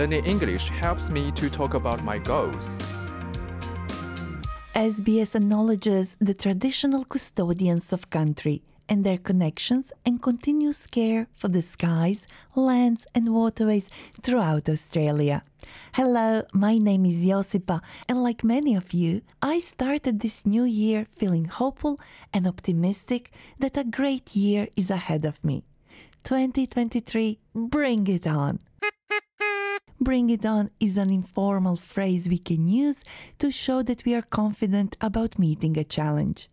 Learning English helps me to talk about my goals. SBS acknowledges the traditional custodians of country and their connections and continuous care for the skies, lands, and waterways throughout Australia. Hello, my name is Josipa, and like many of you, I started this new year feeling hopeful and optimistic that a great year is ahead of me. 2023, bring it on! Bring it on is an informal phrase we can use to show that we are confident about meeting a challenge.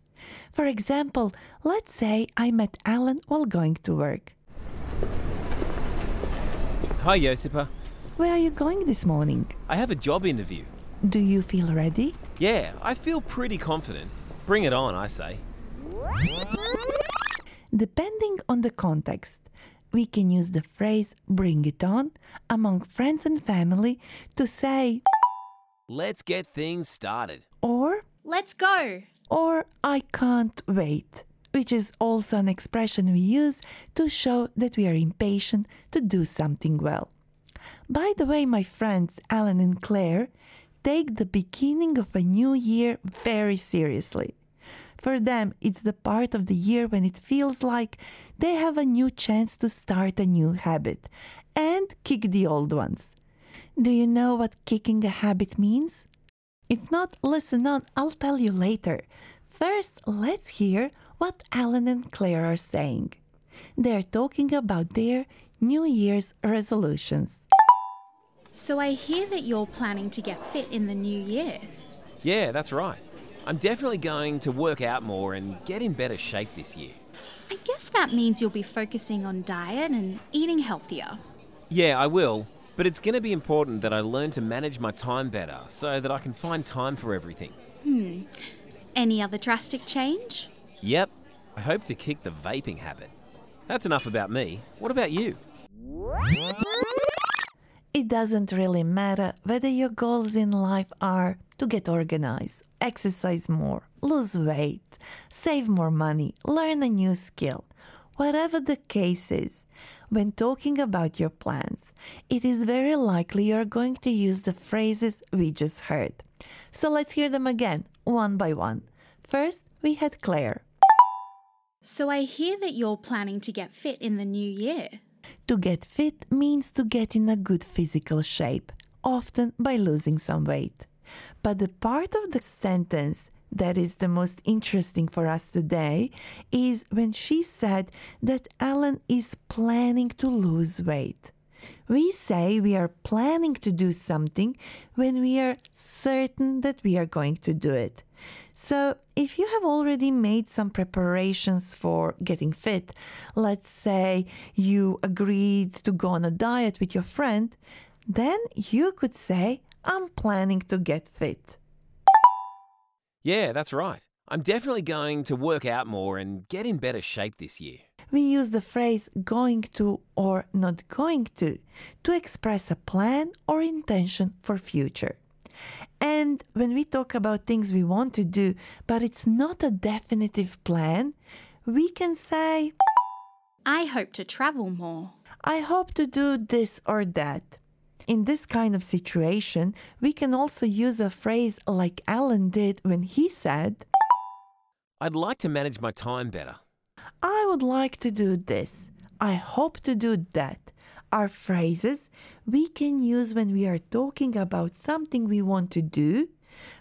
For example, let's say I met Alan while going to work. Hi, Josipa. Where are you going this morning? I have a job interview. Do you feel ready? Yeah, I feel pretty confident. Bring it on, I say. Depending on the context, we can use the phrase bring it on among friends and family to say, Let's get things started. or, Let's go. or I can't wait, which is also an expression we use to show that we are impatient to do something well. By the way, my friends Alan and Claire take the beginning of a new year very seriously. For them, it's the part of the year when it feels like they have a new chance to start a new habit and kick the old ones. Do you know what kicking a habit means? If not, listen on, I'll tell you later. First, let's hear what Alan and Claire are saying. They're talking about their New Year's resolutions. So I hear that you're planning to get fit in the new year. Yeah, that's right. I'm definitely going to work out more and get in better shape this year. I guess that means you'll be focusing on diet and eating healthier. Yeah, I will, but it's going to be important that I learn to manage my time better so that I can find time for everything. Hmm. Any other drastic change? Yep, I hope to kick the vaping habit. That's enough about me. What about you? It doesn't really matter whether your goals in life are to get organized, exercise more, lose weight, save more money, learn a new skill. Whatever the case is, when talking about your plans, it is very likely you're going to use the phrases we just heard. So let's hear them again, one by one. First, we had Claire. So I hear that you're planning to get fit in the new year. To get fit means to get in a good physical shape, often by losing some weight. But the part of the sentence that is the most interesting for us today is when she said that Alan is planning to lose weight. We say we are planning to do something when we are certain that we are going to do it. So, if you have already made some preparations for getting fit, let's say you agreed to go on a diet with your friend, then you could say, I'm planning to get fit. Yeah, that's right. I'm definitely going to work out more and get in better shape this year. We use the phrase going to or not going to to express a plan or intention for future. And when we talk about things we want to do, but it's not a definitive plan, we can say, I hope to travel more. I hope to do this or that. In this kind of situation, we can also use a phrase like Alan did when he said, I'd like to manage my time better. I would like to do this. I hope to do that. Are phrases we can use when we are talking about something we want to do,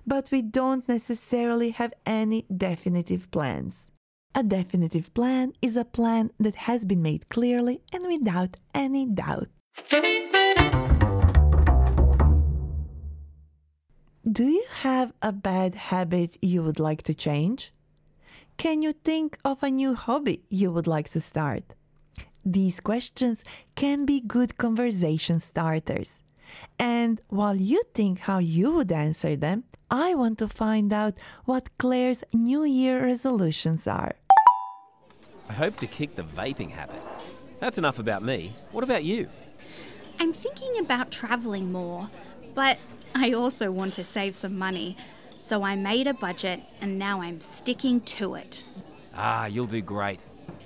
but we don't necessarily have any definitive plans. A definitive plan is a plan that has been made clearly and without any doubt. Do you have a bad habit you would like to change? Can you think of a new hobby you would like to start? These questions can be good conversation starters. And while you think how you would answer them, I want to find out what Claire's New Year resolutions are. I hope to kick the vaping habit. That's enough about me. What about you? I'm thinking about traveling more, but I also want to save some money. So I made a budget and now I'm sticking to it. Ah, you'll do great.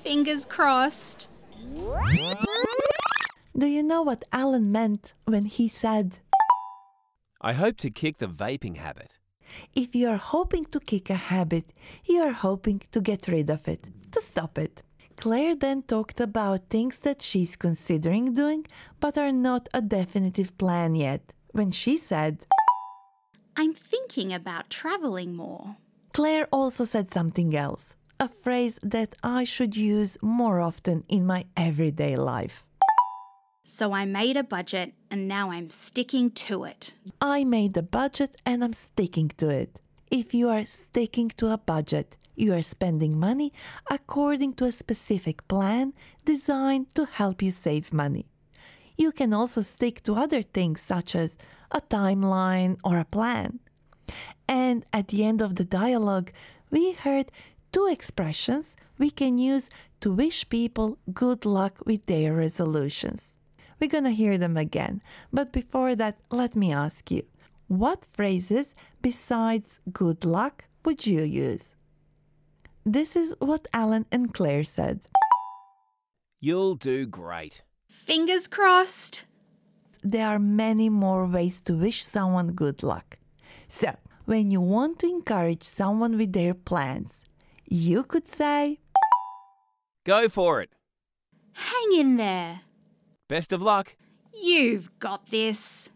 Fingers crossed. Do you know what Alan meant when he said, I hope to kick the vaping habit. if you are hoping to kick a habit, you are hoping to get rid of it, to stop it? Claire then talked about things that she's considering doing but are not a definitive plan yet. When she said, I'm thinking about traveling more. Claire also said something else, a phrase that I should use more often in my everyday life. So I made a budget and now I'm sticking to it. I made a budget and I'm sticking to it. If you are sticking to a budget, you are spending money according to a specific plan designed to help you save money. You can also stick to other things such as a timeline or a plan. And at the end of the dialogue, we heard two expressions we can use to wish people good luck with their resolutions. We're going to hear them again, but before that, let me ask you what phrases besides good luck would you use? This is what Alan and Claire said. You'll do great. Fingers crossed. There are many more ways to wish someone good luck. So, when you want to encourage someone with their plans, you could say, Go for it. Hang in there. Best of luck. You've got this.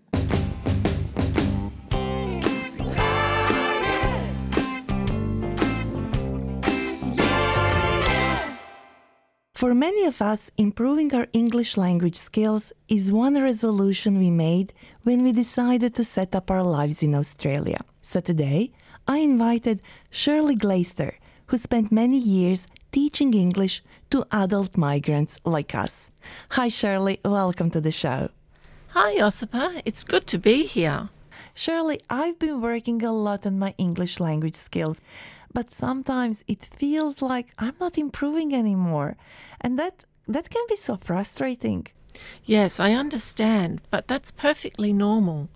For many of us, improving our English language skills is one resolution we made when we decided to set up our lives in Australia. So today, I invited Shirley Glaister, who spent many years teaching English to adult migrants like us. Hi, Shirley. Welcome to the show. Hi, Josipa. It's good to be here. Shirley, I've been working a lot on my English language skills, but sometimes it feels like I'm not improving anymore. And that that can be so frustrating. Yes, I understand, but that's perfectly normal.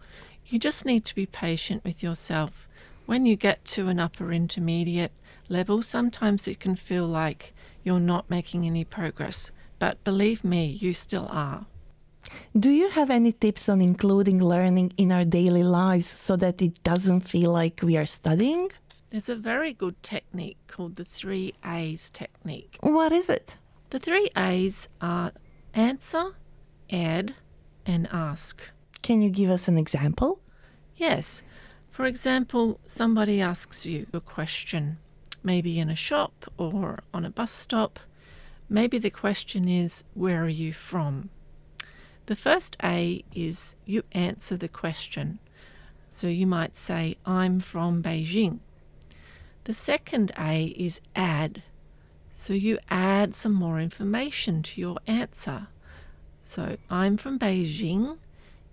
You just need to be patient with yourself. When you get to an upper intermediate level, sometimes it can feel like you're not making any progress. But believe me, you still are. Do you have any tips on including learning in our daily lives so that it doesn't feel like we are studying? There's a very good technique called the three A's technique. What is it? The three A's are answer, add, and ask. Can you give us an example? Yes. For example, somebody asks you a question, maybe in a shop or on a bus stop. Maybe the question is, Where are you from? The first A is you answer the question. So you might say, I'm from Beijing. The second A is add. So you add some more information to your answer. So I'm from Beijing.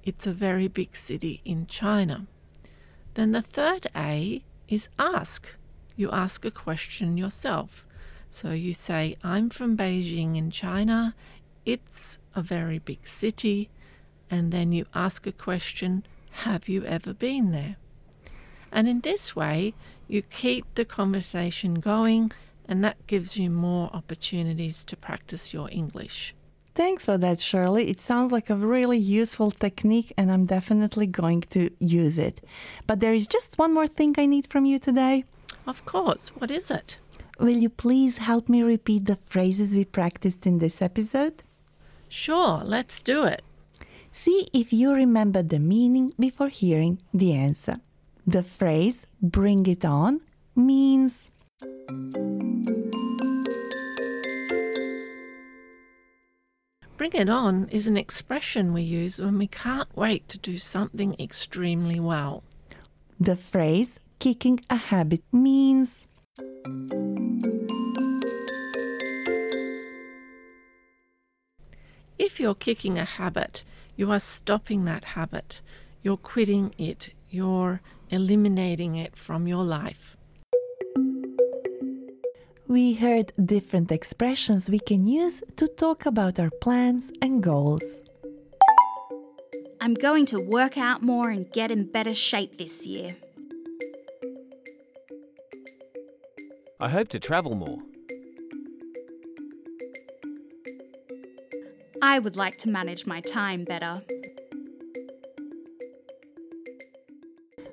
It's a very big city in China. Then the third A is ask. You ask a question yourself. So you say, I'm from Beijing in China. It's a very big city. And then you ask a question, Have you ever been there? And in this way, you keep the conversation going, and that gives you more opportunities to practice your English. Thanks for that, Shirley. It sounds like a really useful technique, and I'm definitely going to use it. But there is just one more thing I need from you today. Of course, what is it? Will you please help me repeat the phrases we practiced in this episode? Sure, let's do it. See if you remember the meaning before hearing the answer. The phrase bring it on means Bring it on is an expression we use when we can't wait to do something extremely well. the phrase kicking a habit means If you're kicking a habit, you are stopping that habit. You're quitting it. You're eliminating it from your life. we heard different expressions we can use to talk about our plans and goals. I'm going to work out more and get in better shape this year. I hope to travel more. I would like to manage my time better.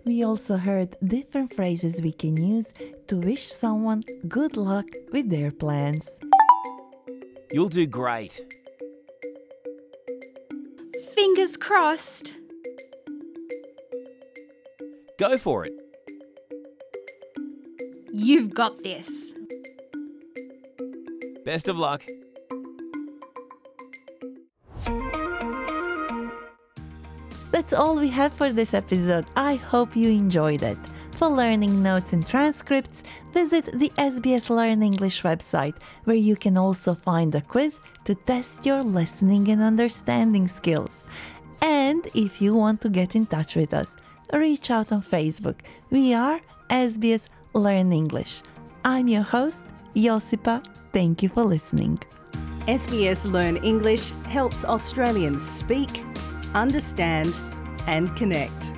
We also heard different phrases we can use to wish someone good luck with their plans. You'll do great. Fingers crossed. Go for it. You've got this. Best of luck. That's all we have for this episode. I hope you enjoyed it. For learning notes and transcripts, visit the SBS Learn English website, where you can also find a quiz to test your listening and understanding skills. And if you want to get in touch with us, reach out on Facebook. We are SBS Learn English. I'm your host, Josipa. Thank you for listening. SBS Learn English helps Australians speak, understand, and connect.